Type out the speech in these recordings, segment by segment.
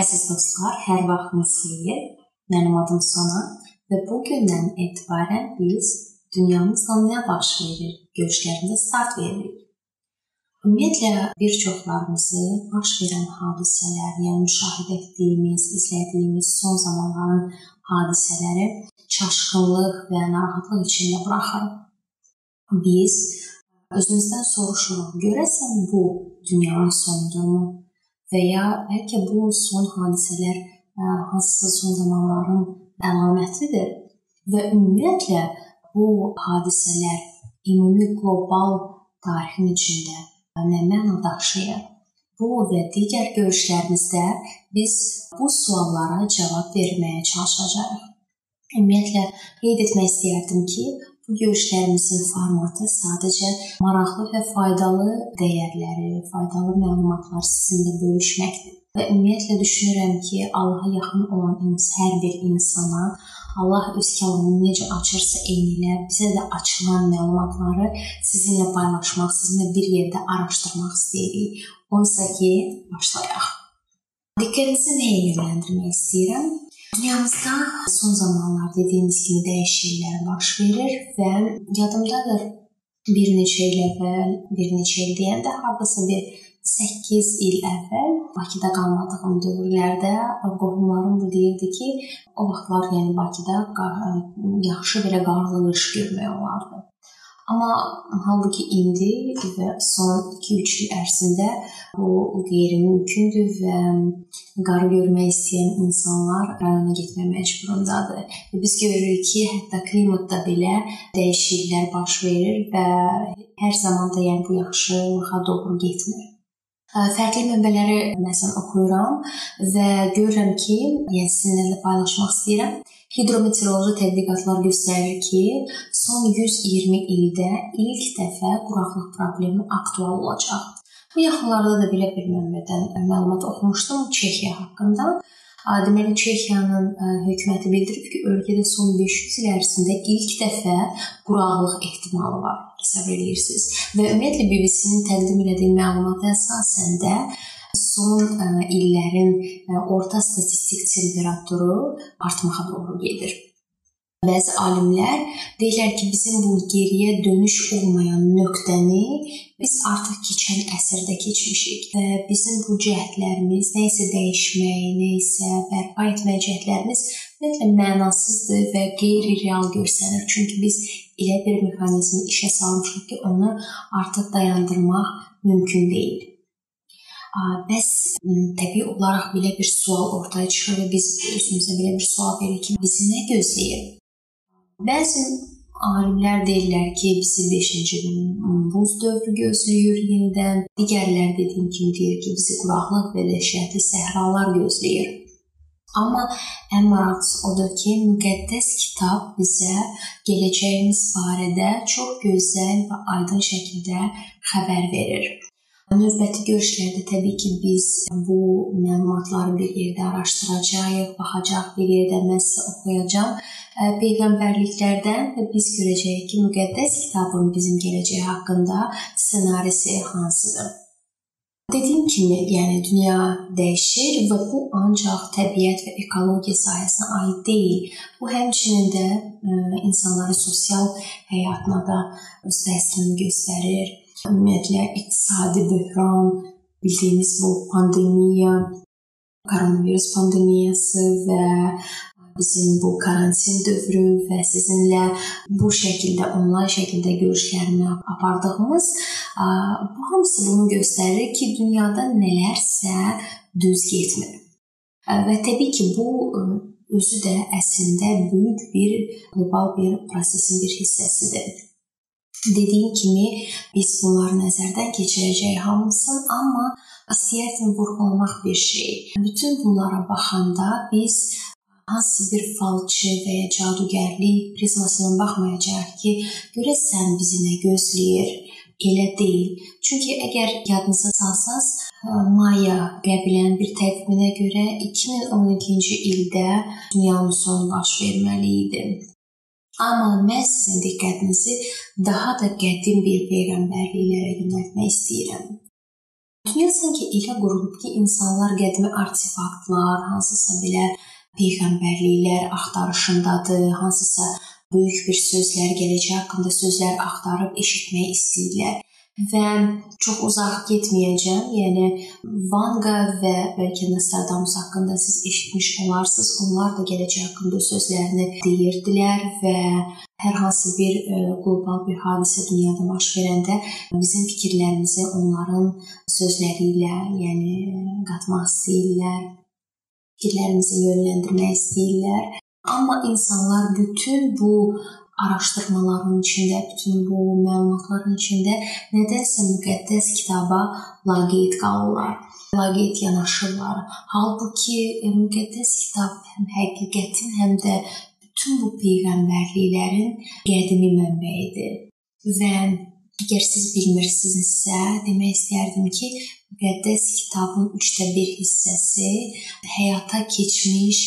Əziz dostlar, hər vaxtınız xeyir. Mənim adım Sona və bu gündən etibarən biz dünyamızda nə baş verir görüşlərində start veririk. Ümumiyyətlə bir çoxlarımızı baş verən hadisələr, yəni müşahidə etdiyimiz, izlədiyimiz son zamanların hadisələri çaşqınlıq və narahatlıq içində buraxır. Biz özümüzdən soruşuruq, görəsən bu dünyanın sonudurmu? Və ya bəlkə bu son hadisələr hansısa son zamanların əlamətidir və ümumiyyətlə bu hadisələr ümumi qlobal tarixin içində nə məna daşıyır? Bu və digər görüşlərimizdə biz bu suallara cavab verməyə çalışacağıq. Ümumiyyətlə qeyd etmək istəyərdim ki, Bu görüşlərimizin formatı sadəcə maraqlı və faydalı dəyərləri, faydalı məlumatlar sizinlə bölüşməkdir. Və ümumiyyətlə düşünürəm ki, Allaha yaxın olan hər bir insana Allah öz kəlamını necə açırsa eynilə bizə də açılan məlumatları sizinlə paylaşmaq, sizinlə bir yerdə araşdırmaq istəyirik. Oysa ki, başlayaq. Diqqətinizi nəyə yönləndirmək istəyirəm? Dünyamızda son zamanlar dediyimiz kimi dəyişikliklər baş verir və yadımdadır bir neçə il əvvəl, bir neçə il deyəndə hardasa bir 8 il əvvəl Bakıda qalmadığım dövrlərdə qohumlarım da deyirdi ki, o vaxtlar yəni Bakıda yaxşı belə qarlı qış görmək olardı. Amma halbuki indi və son 2-3 il ərzində bu qeyri-mümkündür və qar görmək istəyən insanlar rayona getməyə məcburundadır. Və biz görürük ki, hətta klimatda belə dəyişikliklər baş verir və hər zaman da yəni bu yaxşılığa doğru getmir. Fərqli mənbələri məsələn oxuyuram və görürəm ki, yəni sizinlə paylaşmaq istəyirəm Hidrometeoroloji tədqiqatlar göstərir ki, son 120 ildə ilk dəfə quraqlıq problemi aktual olacaq. Bu yaxınlarda da belə bir mənbədən məlumat oxumuşdum Çexiya haqqında. Deməli Çexiyanın hökuməti bildirib ki, ölkədə son 500 il ərzində ilk dəfə quraqlıq ehtimalı var. Hesab edirsiniz. Və ümumiyyətlə BBC-nin təqdim etdiyi məlumata əsasən də son e, illərin e, orta statistik temperaturu artmağa doğru gedir. Bəzi alimlər deyirlər ki, bizim bu geriyə dönüş olmayan nöqtəni biz artıq keçən əsrdə keçmişik və bizim bu cəhdlərimiz, nə isə dəyişmək, nə isə bərpa etmək cəhdlərimiz ümumiyyətlə mənasızdır və qeyri-real görsənir. Çünki biz elə bir mexanizmi işə salmışıq ki, onu artıq dayandırmaq mümkün deyil. Bəs təbii olaraq belə bir sual ortaya çıxır və biz özümüzə belə bir sual veririk ki, bizi nə gözləyir? Bəzi alimlər deyirlər ki, bizi 5-ci buz dövrü gözləyir yenidən. Digərləri dediyim kimi deyir ki, bizi quraqlıq və dəhşətli səhralar gözləyir. Amma ən maraqlısı odur ki, müqəddəs kitab bizə gələcəyimiz barədə çox gözəl və aydın şəkildə xəbər verir. Növbəti görüşlərdə təbii ki, biz bu məlumatları bir yerdə araşdıracağıq, baxacaq, bir yerdə mən sizə oxuyacağam peyğəmbərliklərdən biz görəcəyik ki, müqəddəs kitabın bizim gələcək haqqında ssenarisi hansıdır. Dediyim kimi, yəni dünya dəyişir və bu ancaq təbiət və ekologiya sahəsinə aid deyil. Bu həmçinin də ə, insanların sosial həyatına da öz təsirini göstərir ümumiyyətlə iqtisadi böhran, bildiyimiz bu pandemiya, koronavirus pandemiyası və bizim bu karantin dövrü və sizinlə bu şəkildə onlayn şəkildə görüşlərimi apardığımız bu hamısı bunu göstərir ki, dünyada nələrsə düz getmir. Və təbii ki, bu özü də əslində böyük bir qlobal bir prosesin bir hissəsidir. Dediyim kimi biz bunları nəzərdən keçirəcəyik hamısını, amma istəyərdim vurğulamaq bir şey. Bütün bunlara baxanda biz hansı bir falçı və ya cadugərlik prizmasından baxmayacağıq ki, görəsən bizi nə gözləyir? Elə deyil. Çünki əgər yadınıza salsaz, Maya qəbilənin bir təqviminə görə 2012-ci ildə dünyanın sonu baş verməli idi. Amma mən sizin diqqətinizi daha da qədim bir peyğəmbərliklərə yönəltmək istəyirəm. Dünya sanki elə qurulub ki, insanlar qədimi artefaktlar, hansısa belə peyğəmbərliklər axtarışındadır, hansısa böyük bir sözlər, gələcək haqqında sözlər axtarıb eşitmək istəyirlər və çox uzaq getməyəcəm. Yəni Vanga və bəlkə Nostradamus haqqında siz eşitmiş olarsınız. Onlar da gələcək haqqında sözlərini deyirdilər və hər hansı bir e, qlobal bir hadisə dünyada baş verəndə bizim fikirlərimizi onların sözləri ilə, yəni qatmaq istəyirlər. Fikirlərimizi yönləndirmək istəyirlər. Amma insanlar bütün bu araşdırmaların içində, bütün bu məlumatların içində nədənsə müqəddəs kitaba laqeyd qalırlar. Laqeyd yanaşırlar. Halbuki e, müqəddəs kitab həm həqiqətin, həm də bütün bu peyğəmbərliklərin qədimi mənbəyidir. Və əgər siz bilmirsinizsə, demək istərdim ki, müqəddəs kitabın 3də 1 hissəsi həyata keçmiş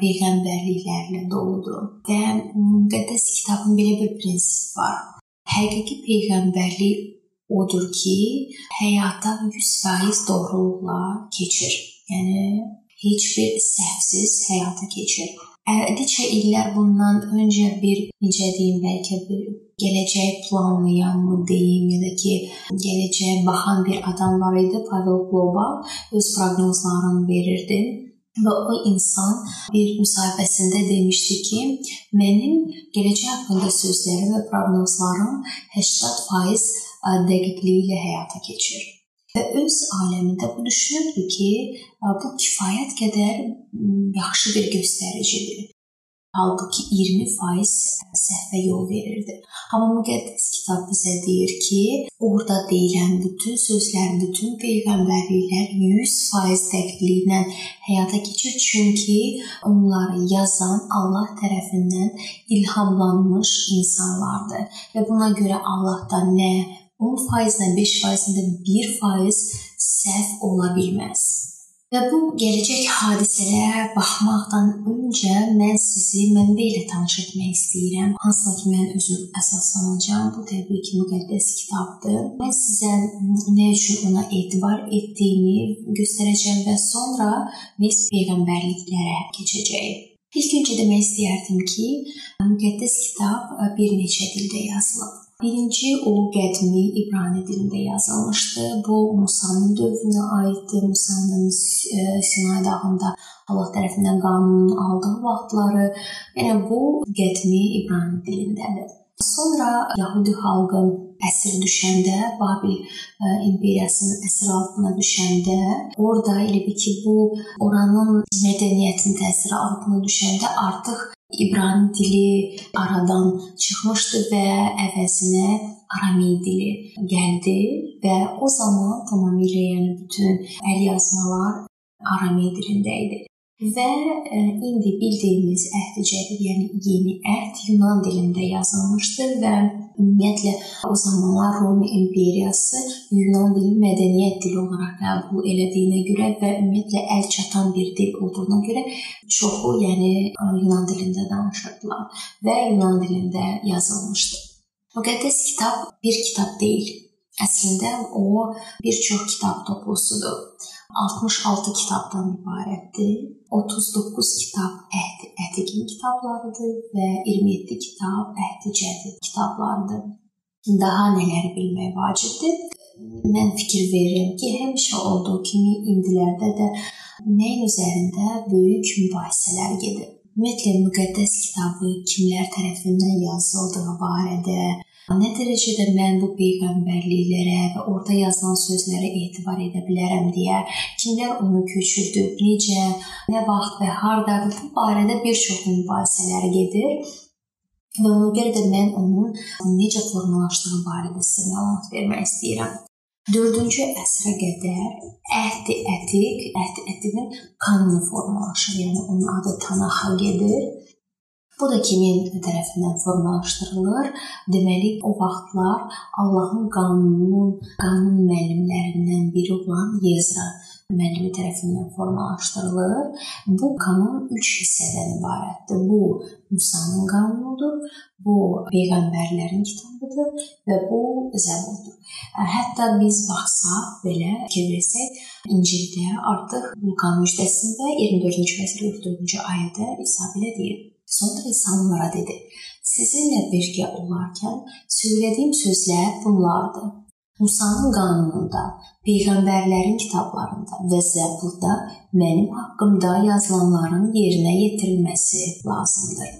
peyğəmbərliklərlə doludur. Və müqəddəs kitabın belə bir prinsipi var. Həqiqi peyğəmbərlik odur ki, həyata 100% doğruluqla keçir. Yəni heç bir səhvsiz həyata keçir. Neçə illər bundan öncə bir necə deyim, bəlkə bir gələcək planlayan mı deyim, ya da ki, gələcəyə baxan bir adam var idi, Pavel Global öz proqnozlarını verirdi Və o insan bir müsahibəsində demişdi ki, mənim gələcək haqqında sözlərim və proqnozlarım 80% dəqiqliyi ilə həyata keçir. Və öz aləmində bu düşünürdü ki, bu kifayət qədər yaxşı bir göstəricidir. Halbuki 20% səhvə yol verirdi. Amma müqəddəs kitab bizə deyir ki, orada deyilən bütün sözlərin, bütün peyğəmbərliklər 100% dəqiqliklə həyata keçir, çünki onları yazan Allah tərəfindən ilhamlanmış insanlardır. Və buna görə Allahdan nə 10%-dən 5%-dən 1% səhv ola bilməz. Və bu gələcək hadisələrə baxmaqdan öncə mən sizi mənbə ilə tanış etmək istəyirəm. Hansısa ki mən özüm əsaslanacağam. Bu təbii ki, müqəddəs kitabdır. Mən sizə nə üçün ona etibar etdiyimi göstərəcəm və sonra biz peyğəmbərliklərə keçəcəyik. İlk öncə demək istəyərdim ki, müqəddəs kitab bir neçə dildə yazılıb. Birinci o qədimi İbrani dilində yazılmışdı. Bu Musanın dövrünə aiddir. Musanın e, Sinay dağında Allah tərəfindən qanunun aldığı vaxtları, yəni bu qədimi İbrani dilindədir. Sonra Yahudi xalqı əsir düşəndə, Babil e, imperiyasının əsir altına düşəndə, orada elə bil ki, bu oranın mədəniyyətinin təsiri altına düşəndə artıq İbrani dili aradan çıxmışdı və əvəzinə Arami dili gəldi və o zaman tamamilə yəni bütün əlyazmalar Arami dilində idi. Və e, indi bildiyimiz əhd cədid, yəni yeni əhd Yunan dilində yazılmışdı və ümumiyyətlə o zamanlar Roma imperiyası Yunan dili mədəniyyət dili olaraq qəbul elədiyinə görə və ümumiyyətlə əl çatan bir dil olduğuna görə çoxu, yəni Yunan dilində danışırdılar və Yunan dilində yazılmışdı. Müqəddəs kitab bir kitab deyil. Əslində o bir çox kitab toplusudur. 66 kitabdan ibarətdir. 39 kitab Əhd Ətiqin kitablarıdır və 27 kitab Əhd Cədid kitablarıdır. Daha nələri bilmək vacibdir? Mən fikir verirəm ki, həmişə olduğu kimi indilərdə də nəyin üzərində böyük mübahisələr gedir. Ümumiyyətlə müqəddəs kitabı kimlər tərəfindən yazıldığı barədə Nə dərəcədə mən bu peyğəmbərliklərə və orada yazılan sözlərə etibar edə bilərəm deyə, kimlər onu köçürdü, necə, nə vaxt və hardadır bu barədə bir çox mübahisələr gedir. Və ona görə də mən onun necə formalaşdığı barədə sizə məlumat vermək istəyirəm. 4-cü əsrə qədər əhd ətiq, əhd ətiqin qanunu formalaşır. Yəni onun adı Tanaxa gedir Bu da kimin tərəfindən formalaşdırılır? Deməli, o vaxtlar Allahın qanununun qanun müəllimlərindən biri olan Yezra müəllimi tərəfindən formalaşdırılır. Bu qanun 3 hissədən ibarətdir. Bu Musanın qanunudur, bu peyğəmbərlərin kitabıdır və bu Zəburdur. Hətta biz baxsaq belə fikirləsək, İncildə artıq Luka müjdəsində 24-cü fəsil 44-cü ayədə İsa belə deyir: Sonra İsa onlara dedi: Sizinlə birgə olarkən söylədiyim sözlər bunlardır. Musanın qanununda, peyğəmbərlərin kitablarında və Zəburda mənim haqqımda yazılanların yerinə yetirilməsi lazımdır.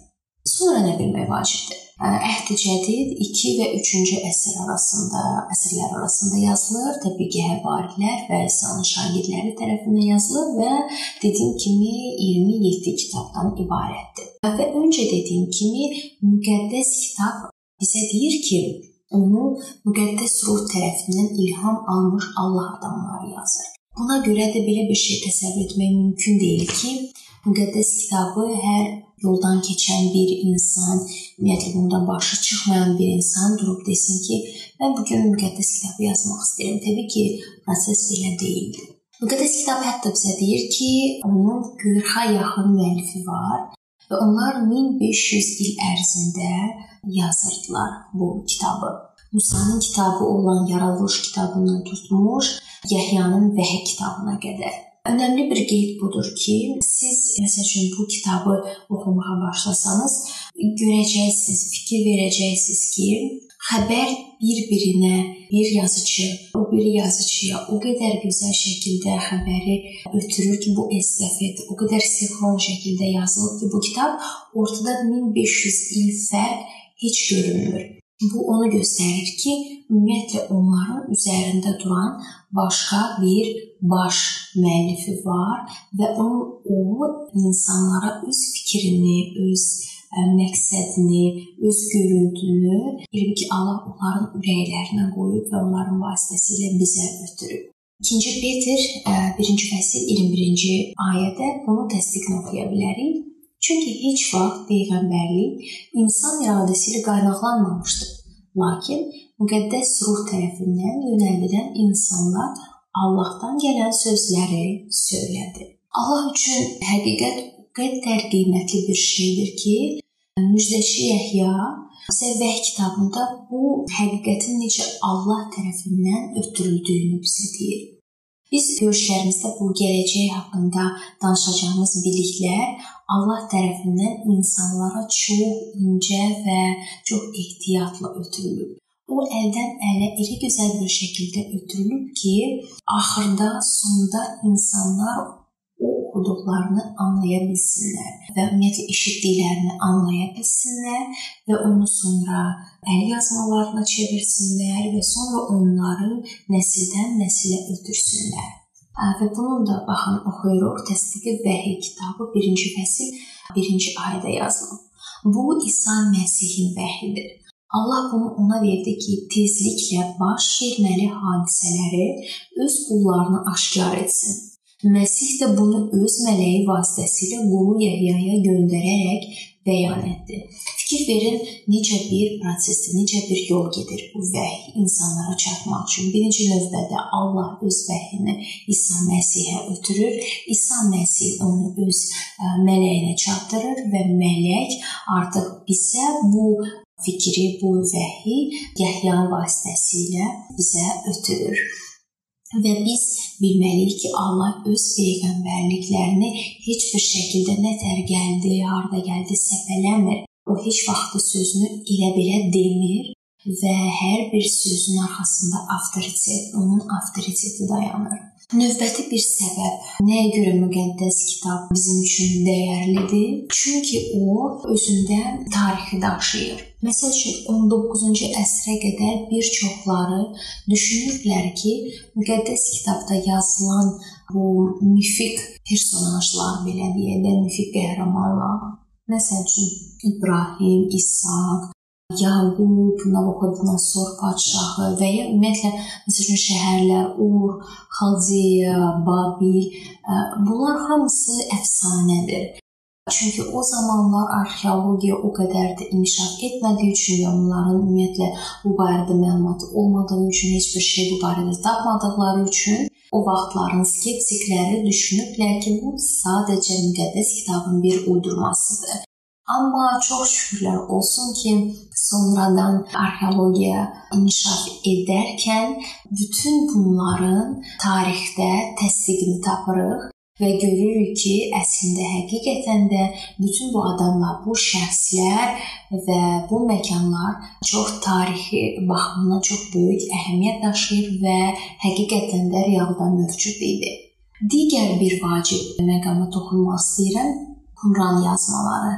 Sonra nə bilmək vacibdir? Əhd-i Cədid 2 və 3-cü əsr arasında, əsrlər arasında yazılır. Təbii ki, həvarilər və İsa'nın şagirdləri tərəfindən yazılır və dediyim kimi 27 kitabdan ibarətdir. Və öncə dediyim kimi müqəddəs kitab bizə deyir ki, onu müqəddəs ruh tərəfindən ilham almış Allah adamları yazır. Buna görə də belə bir şey təsəvvür etmək mümkün deyil ki, müqəddəs kitabı hər yoldan keçən bir insan, ümumiyyətlə bundan başı çıxmayan bir insan durub desin ki, mən bu gün müqəddəs kitabı yazmaq istəyirəm. Təbii ki, proses belə deyildi. Müqəddəs kitab hətta bizə deyir ki, onun 40-a yaxın müəllifi var və onlar 1500 il ərzində yazırdılar bu kitabı. Musa'nın kitabı olan Yaradılış kitabından tutmuş Yəhyanın Vəhy kitabına qədər. Önəmli bir qeyd budur ki, siz məsəl üçün bu kitabı oxumağa başlasanız, görəcəksiniz, fikir verəcəksiniz ki, xəbər bir-birinə bir yazıcı o biri yazıcıya o qədər gözəl şəkildə xəbəri ötürür ki, bu estafet o qədər sinxron şəkildə yazılıb ki, bu kitab ortada 1500 il fərq heç görünmür. Bu onu göstərir ki, ümumiyyətlə onların üzərində duran başqa bir baş müəllifi var və o, o insanlara öz fikrini, öz ə, məqsədini, öz görüntünü, elə ki, Allah onların ürəklərinə qoyub və onların vasitəsilə bizə ötürüb. 2-ci Peter 1-ci fəsil 21-ci ayədə bunu təsdiqlə oxuya bilərik. Çünki heç vaxt peyğəmbərlik insan iradəsi ilə qaynaqlanmamışdır. Lakin müqəddəs ruh tərəfindən yönəldilən insanlar Allahdan gələn sözləri söylədi. Allah üçün həqiqət qədər qiymətli bir şeydir ki, müjdəçi Yəhya Səvvəh kitabında bu həqiqətin necə Allah tərəfindən ötürüldüyünü bizə deyir. Biz görüşlərimizdə bu gələcək haqqında danışacağımız biliklər Allah tərəfindən insanlara çox incə və çox ehtiyatla ötürülüb. O əldən ələ elə gözəl bir şəkildə ötürülüb ki, axırda sonda insanlar o oxuduqlarını anlaya bilsinlər və ümumiyyətlə eşitdiklərini anlaya bilsinlər və onu sonra əl yazmalarına çevirsinlər və sonra onları nəsildən nəsilə ötürsünlər. Və bunun da baxın oxuyuruq təsdiqi Vəhiy kitabı 1-ci fəsil 1-ci ayədə yazılıb. Bu İsa Məsihin vəhyidir. Allah bunu ona verdi ki, tezliklə baş verməli hadisələri öz qullarına aşkar etsin. Məsih də bunu öz mələyi vasitəsilə qulu Yəhyaya göndərərək bəyan etdi. Fikir verin, necə bir prosesdir, necə bir yol gedir bu vəhy insanlara çatmaq üçün. Birinci növbədə Allah öz vəhyini İsa Məsihə ötürür. İsa Məsih onu öz mələyinə çatdırır və mələk artıq bizə bu fikri, bu vəhi Yəhya vasitəsilə bizə ötürür. Və biz bilməliyik ki, Allah öz peyğəmbərliklərini heç bir şəkildə nə tər gəldi, harda gəldi səpələmir. O heç vaxt sözünü elə belə demir və hər bir sözün arxasında avtoritet, onun avtoriteti dayanır. Növbəti bir səbəb nəyə görə müqəddəs kitab bizim üçün dəyərlidir? Çünki o özündə tarixi daşıyır. Məsəl üçün 19-cu əsrə qədər bir çoxları düşünürdülər ki, müqəddəs kitabda yazılan bu mifik personajlar belə deyək də, mifik qəhrəmanlar, məsəl üçün İbrahim, İsaq, Yaqub, Navoxodnosor padşahı və ya ümumiyyətlə məsələn şəhərlər Ur, Xaldiya, Babil, e, bunlar hamısı əfsanədir. Çünki o zamanlar arxeologiya o qədər də inkişaf etmədiyi üçün onların ümumiyyətlə bu barədə məlumatı olmadığı üçün heç bir şey bu barədə tapmadıqları üçün o vaxtların skeptikləri düşünüblər ki, bu sadəcə müqəddəs kitabın bir uydurmasıdır. Amma çox şükürlər olsun ki, sonradan arxeologiya inkişaf edərkən bütün bunların tarixdə təsdiqini tapırıq və görürük ki, əslində həqiqətən də bütün bu adamlar, bu şəxslər və bu məkanlar çox tarixi baxımdan çox böyük əhəmiyyət daşıyır və həqiqətən də realda mövcud idi. Digər bir vacib məqama toxunmaq istəyirəm. Qumran yazmaları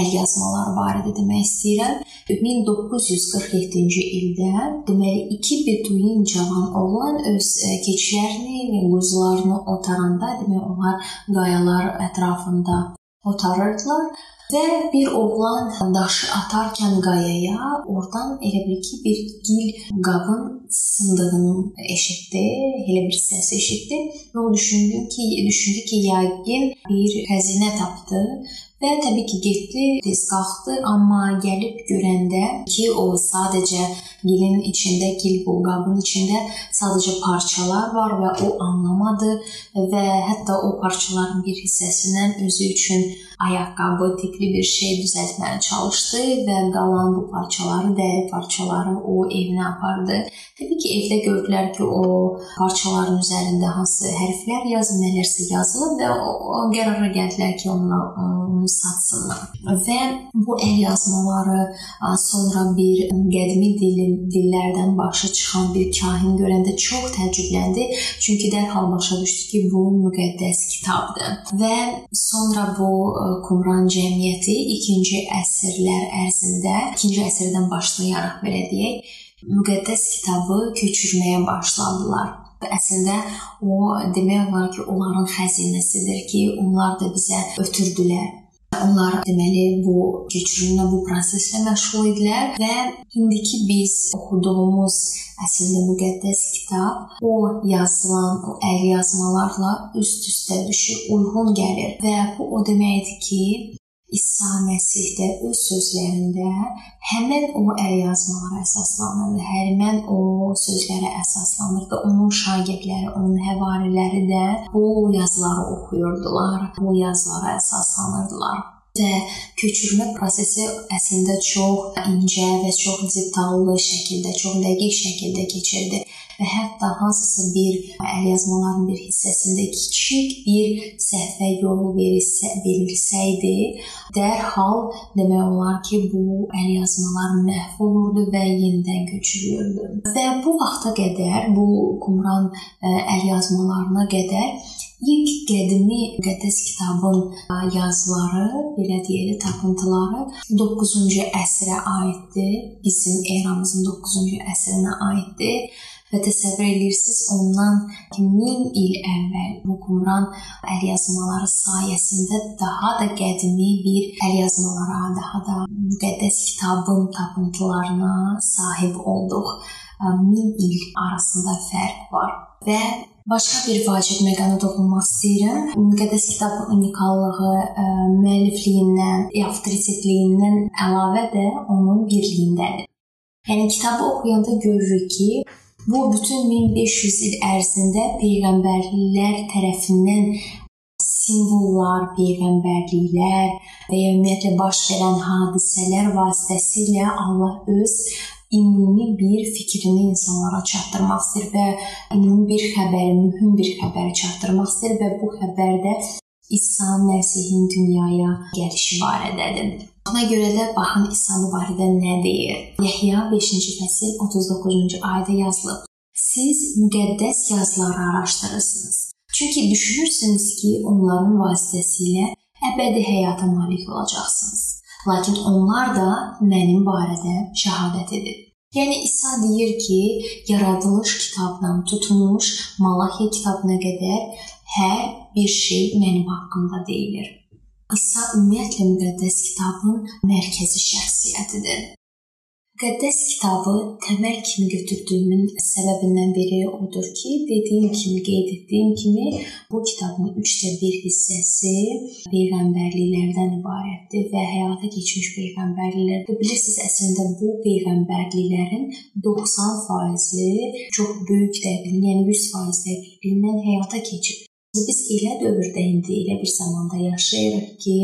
əlyazmalar barədə demək istəyirəm. 1947-ci ildə deməli iki beduin cavan oğlan öz e, keçilərini və quzularını otaranda, demək onlar qayalar ətrafında otarırdılar və bir oğlan daşı atarkən qayaya oradan elə bil ki bir gil qabın sındığını eşitdi, elə bir səs eşitdi və o düşündü ki, düşündü ki, yəqin bir xəzinə tapdı Və təbii ki, getdi, tez qalxdı, amma gəlib görəndə ki, o sadəcə gilin içində, gil bu qabın içində sadəcə parçalar var və o anlamadı. Və hətta o parçaların bir hissəsindən özü üçün ayaqqabı tipli bir şey düzəltməyə çalışdı və qalan bu parçaları, dəri parçaları o evinə apardı. Təbii ki, evdə gördülər ki, o parçaların üzərində hansı hərflər yazılıb, nələrsə yazılıb və o, qərara gəldilər ki, onu, onu satsınlar. Və bu əl yazmaları sonra bir qədimi dilin dillərdən başı çıxan bir kahin görəndə çox təəccübləndi, çünki dərhal başa düşdü ki, bu müqəddəs kitabdır. Və sonra bu Qumran cəmiyyəti 2-ci əsrlər ərzində, 2-ci əsrdən başlayaraq belə deyək, müqəddəs kitabı köçürməyə başladılar. Əslində o demək olar ki, onların xəzinəsidir ki, onlar da bizə ötürdülər. Onlar deməli bu köçürülmə, bu proseslə məşğul idilər və indiki biz oxuduğumuz əslində müqəddəs kitab o yazılan, o əl yazmalarla üst-üstə düşür, uyğun gəlir və bu o deməkdir ki, İsa Məsih də öz sözlərində həmin o əlyazmalara əsaslanırdı. Həmin o sözlərə əsaslanırdı. Onun şagirdləri, onun həvariləri də bu yazıları oxuyurdular, bu yazılara əsaslanırdılar və köçürmə prosesi əslində çox incə və çox detallı şəkildə, çox dəqiq şəkildə keçirdi və hətta hansısa bir əlyazmaların bir hissəsində kiçik bir səhvə yol verilsə, verilsəydi, dərhal demək olar ki, bu əlyazmalar məhv olurdu və yenidən köçürülürdü. Və bu vaxta qədər, bu Qumran əlyazmalarına qədər ilk qədimi müqəddəs kitabın yazıları, belə deyək, tapıntıları 9-cu əsrə aiddir. Bizim eramızın 9-cu əsrinə aiddir və təsəvvür edirsiniz ondan 1000 il əvvəl bu Qumran əlyazmaları sayəsində daha da qədimi bir əlyazmalara, daha da müqəddəs kitabın tapıntılarına sahib olduq. 1000 il arasında fərq var və Başqa bir vacib məqama toxunmaq istəyirəm. Müqəddəs kitabın unikallığı, ə, müəllifliyindən, avtoritetliyindən əlavə də onun birliyindədir. Yəni kitabı oxuyanda görürük ki, Bu bütün 1500 il ərzində peyğəmbərlər tərəfindən simvollar, peyğəmbərliklər və ya ümumiyyətlə baş verən hadisələr vasitəsilə Allah öz ümumi bir fikrini insanlara çatdırmaq istəyir və ümumi bir xəbəri, mühüm bir xəbəri çatdırmaq istəyir və bu xəbərdə İsa Məsihin dünyaya gəlişi barədədir. Buna görə də baxın İsa barədə nə deyir. Yəhya 5-ci fəsil 39-cu ayədə yazılıb. Siz müqəddəs yazıları araşdırırsınız. Çünki düşünürsünüz ki, onların vasitəsilə əbədi həyata malik olacaqsınız. Lakin onlar da mənim barədə şahadət edir. Yəni İsa deyir ki, yaradılış kitabından tutmuş Malaxiya kitabına qədər hər bir şey mənim haqqımda deyilir. İsa ümumiyyətlə müqəddəs kitabın mərkəzi şəxsiyyətidir. müqəddəs kitabı təməl kimi götürdüyümün səbəbindən biri odur ki, dediyim kimi, qeyd etdiyim kimi, bu kitabın 3də 1 hissəsi peyğəmbərliklərdən ibarətdir və həyata keçmiş peyğəmbərliklərdir. Bilirsiniz, əslində bu peyğəmbərliklərin 90%-i çox böyük dəqiqliklə, yəni 100% dəqiqliklə həyata keçib. Biz elə dövrdə indi elə bir zamanda yaşayırıq ki,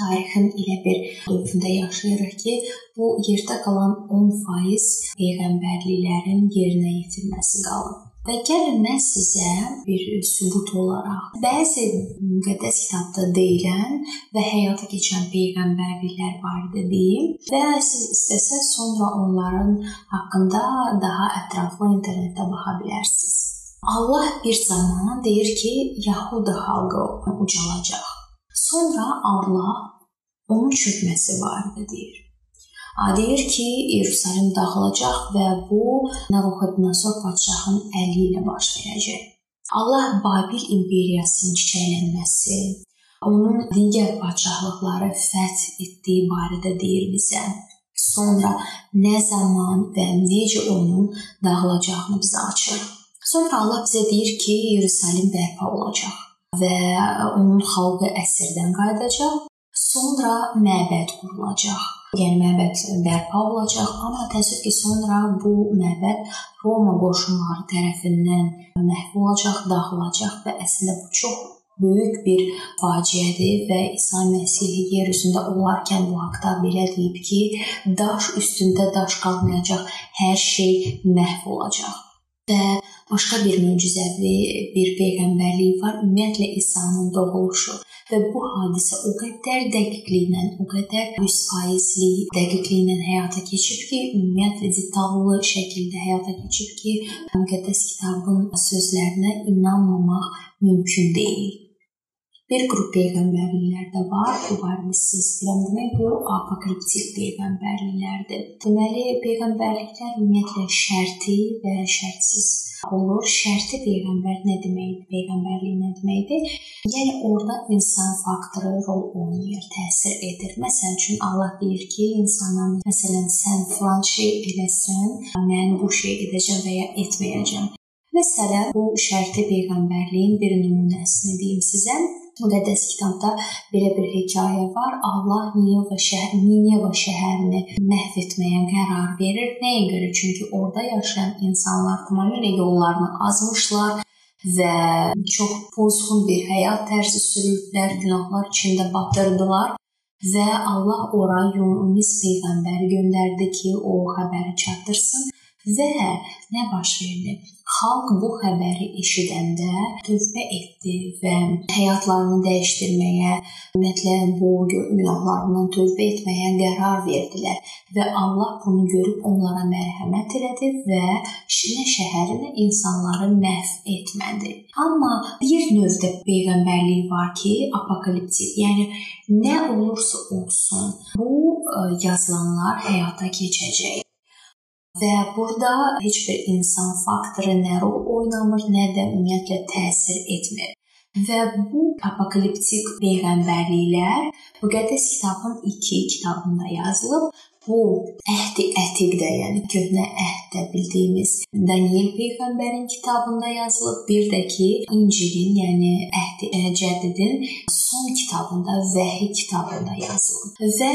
tarixin elə bir dövründə yaşayırıq ki, bu yerdə qalan 10% peyğəmbərliklərin yerinə yetirməsi qalıb. Və gəlin mən sizə bir sübut olaraq bəzi müqəddəs kitabda deyilən və həyata keçən peyğəmbərliklər barədə deyim və siz istəsəz sonra onların haqqında daha ətraflı internetdə baxa bilərsiniz. Allah bir zaman deyir ki, Yahuda xalqı ucalacaq. Sonra Allah onun çökməsi barədə deyir. Deyir ki, Yerusalim dağılacaq və bu Nabukodonozor padşahın əli ilə baş verəcək. Allah Babil imperiyasının çiçəklənməsi, onun digər padşahlıqları fəth etdiyi barədə deyir bizə. Sonra nə zaman və necə onun dağılacağını bizə açır. Sonra Allah bizə deyir ki, Yerusəlim bərpa olacaq və onun xalqı əsirdən qayıdacaq. Sonra məbəd qurulacaq. Yəni məbəd bərpa olacaq, amma təəssüf ki, sonra bu məbəd Roma qoşunları tərəfindən məhv olacaq, dağılacaq və əslində bu çox böyük bir faciədir və İsa Məsih yer üzündə olarkən bu haqqda belə deyib ki, daş üstündə daş qalmayacaq, hər şey məhv olacaq. Və başqa bir möcüzəvi bir peyğəmbərlik var. Ümumiyyətlə İsa'nın doğuluşu və bu hadisə o qədər dəqiqliklə, o qədər 100%lik dəqiqliklə həyata keçib ki, ümumiyyətlə detallı şəkildə həyata keçib ki, müqəddəs kitabın sözlərinə inanmamaq mümkün deyil. Bir qrup peyğəmbərliklər də var. Bu barədə sizə istəyirəm demək, bu apokaliptik peyğəmbərliklərdir. Deməli, peyğəmbərliklər ümumiyyətlə şərti və şərtsiz olur. Şərti peyğəmbər nə deməkdir? Peyğəmbərlik nə deməkdir? Yəni orada insan faktoru rol oynayır, təsir edir. Məsəl üçün Allah deyir ki, insana məsələn sən filan şey eləsən, mən bu şey edəcəm və ya etməyəcəm. Məsələn, bu şərti peyğəmbərliyin bir nümunəsini deyim sizə. Müqəddəs kitabda belə bir hekayə var. Allah Nineva şəhər, Nineva şəhərini məhv etməyə qərar verir. Nəyə görə? Çünki orada yaşayan insanlar tamamilə yollarını azmışlar və çox pozğun bir həyat tərzi sürürdülər, günahlar içində batırdılar və Allah ora Yunus peyğəmbəri göndərdi ki, o xəbəri çatdırsın Və nə baş verdi? Xalq bu xəbəri eşidəndə tövbə etdi və həyatlarını dəyişdirməyə, ümumiyyətlə bu günahlarından tövbə etməyə qərar verdilər və Allah bunu görüb onlara mərhəmət elədi və nə şəhəri nə insanları məhv etmədi. Amma bir növdə peyğəmbərlik var ki, apokaliptik, yəni nə olursa olsun, bu yazılanlar həyata keçəcək. Və burada heç bir insan faktoru nə rol oynamır, nə də ümumiyyətlə təsir etmir. Və bu apokaliptik peyğəmbərliklər müqəddəs kitabın 2 kitabında yazılıb bu əhdi ətiqdə, yəni köhnə əhddə bildiyimiz Daniel peyğəmbərin kitabında yazılıb, bir də ki, İncilin, yəni əhdi cədidin son kitabında, Vəhi kitabında yazılıb. Və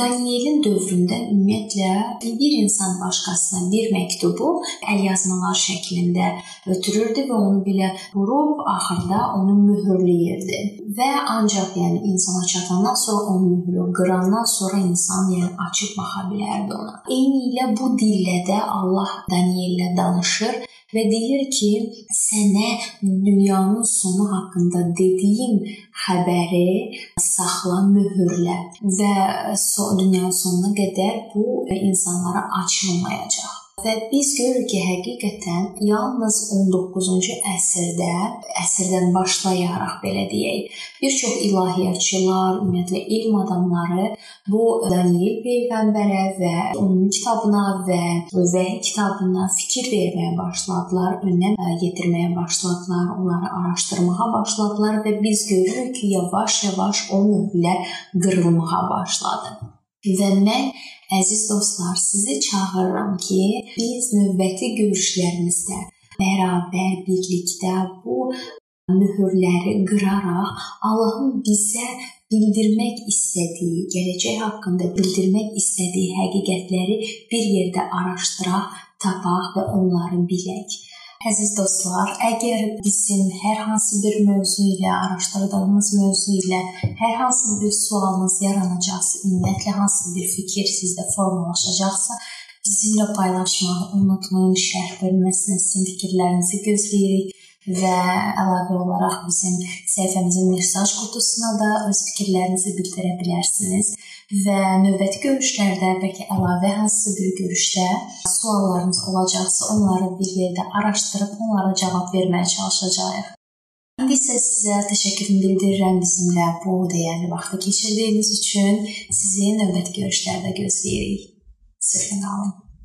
Danielin dövründə ümumiyyətlə bir insan başqasına bir məktubu əl yazmalar şəklində ötürürdü və onu belə vurub axırda onu möhürləyirdi. Və ancaq yəni insana çatandan sonra o möhrü qırandan sonra insan yəni açıb baxa baxa bilərdi ona. Eyni ilə bu dillə də Allah Daniellə danışır və deyir ki, sənə dünyanın sonu haqqında dediyim xəbəri saxla, möhürlə və dünyanın sonuna qədər bu insanlara açılmayacaq. Və biz görürük ki, həqiqətən yalnız 19-cu əsrdə, əsrdən başlayaraq belə deyək, bir çox ilahiyyatçılar, ümumiyyətlə elm adamları bu Daniel peyğəmbərə və onun kitabına və Vəhy kitabına fikir verməyə başladılar, önəm yetirməyə başladılar, onları araşdırmağa başladılar və biz görürük ki, yavaş-yavaş o möhürlər qırılmağa başladı. Və mən Əziz dostlar, sizi çağırıram ki, biz növbəti görüşlərimizdə bərabər birlikdə bu möhürləri qıraraq Allahın bizə bildirmək istədiyi, gələcək haqqında bildirmək istədiyi həqiqətləri bir yerdə araşdıraq, tapaq və onları bilək. Əziz dostlar, əgər bizim hər hansı bir mövzu ilə, araşdırdığımız mövzu ilə hər hansı bir sualınız yaranacaqsa, ümumiyyətlə hansı bir fikir sizdə formalaşacaqsa, bizimlə paylaşmağı unutmayın. Şərh bölməsində sizin fikirlərinizi gözləyirik və əlavə olaraq bizim səhifəmizin mesaj qutusuna da öz fikirlərinizi bildirə bilərsiniz və növbəti görüşlərdə bəlkə əlavə hansısa bir görüşdə suallarınız olacaqsa, onları bir yerdə araşdırıb onlara cavab verməyə çalışacağıq. İndi isə sizə təşəkkürümü bildirirəm bizimlə bu dəyərli vaxtı keçirdiyiniz üçün. Sizi növbəti görüşlərdə gözləyirik. Sağ olun.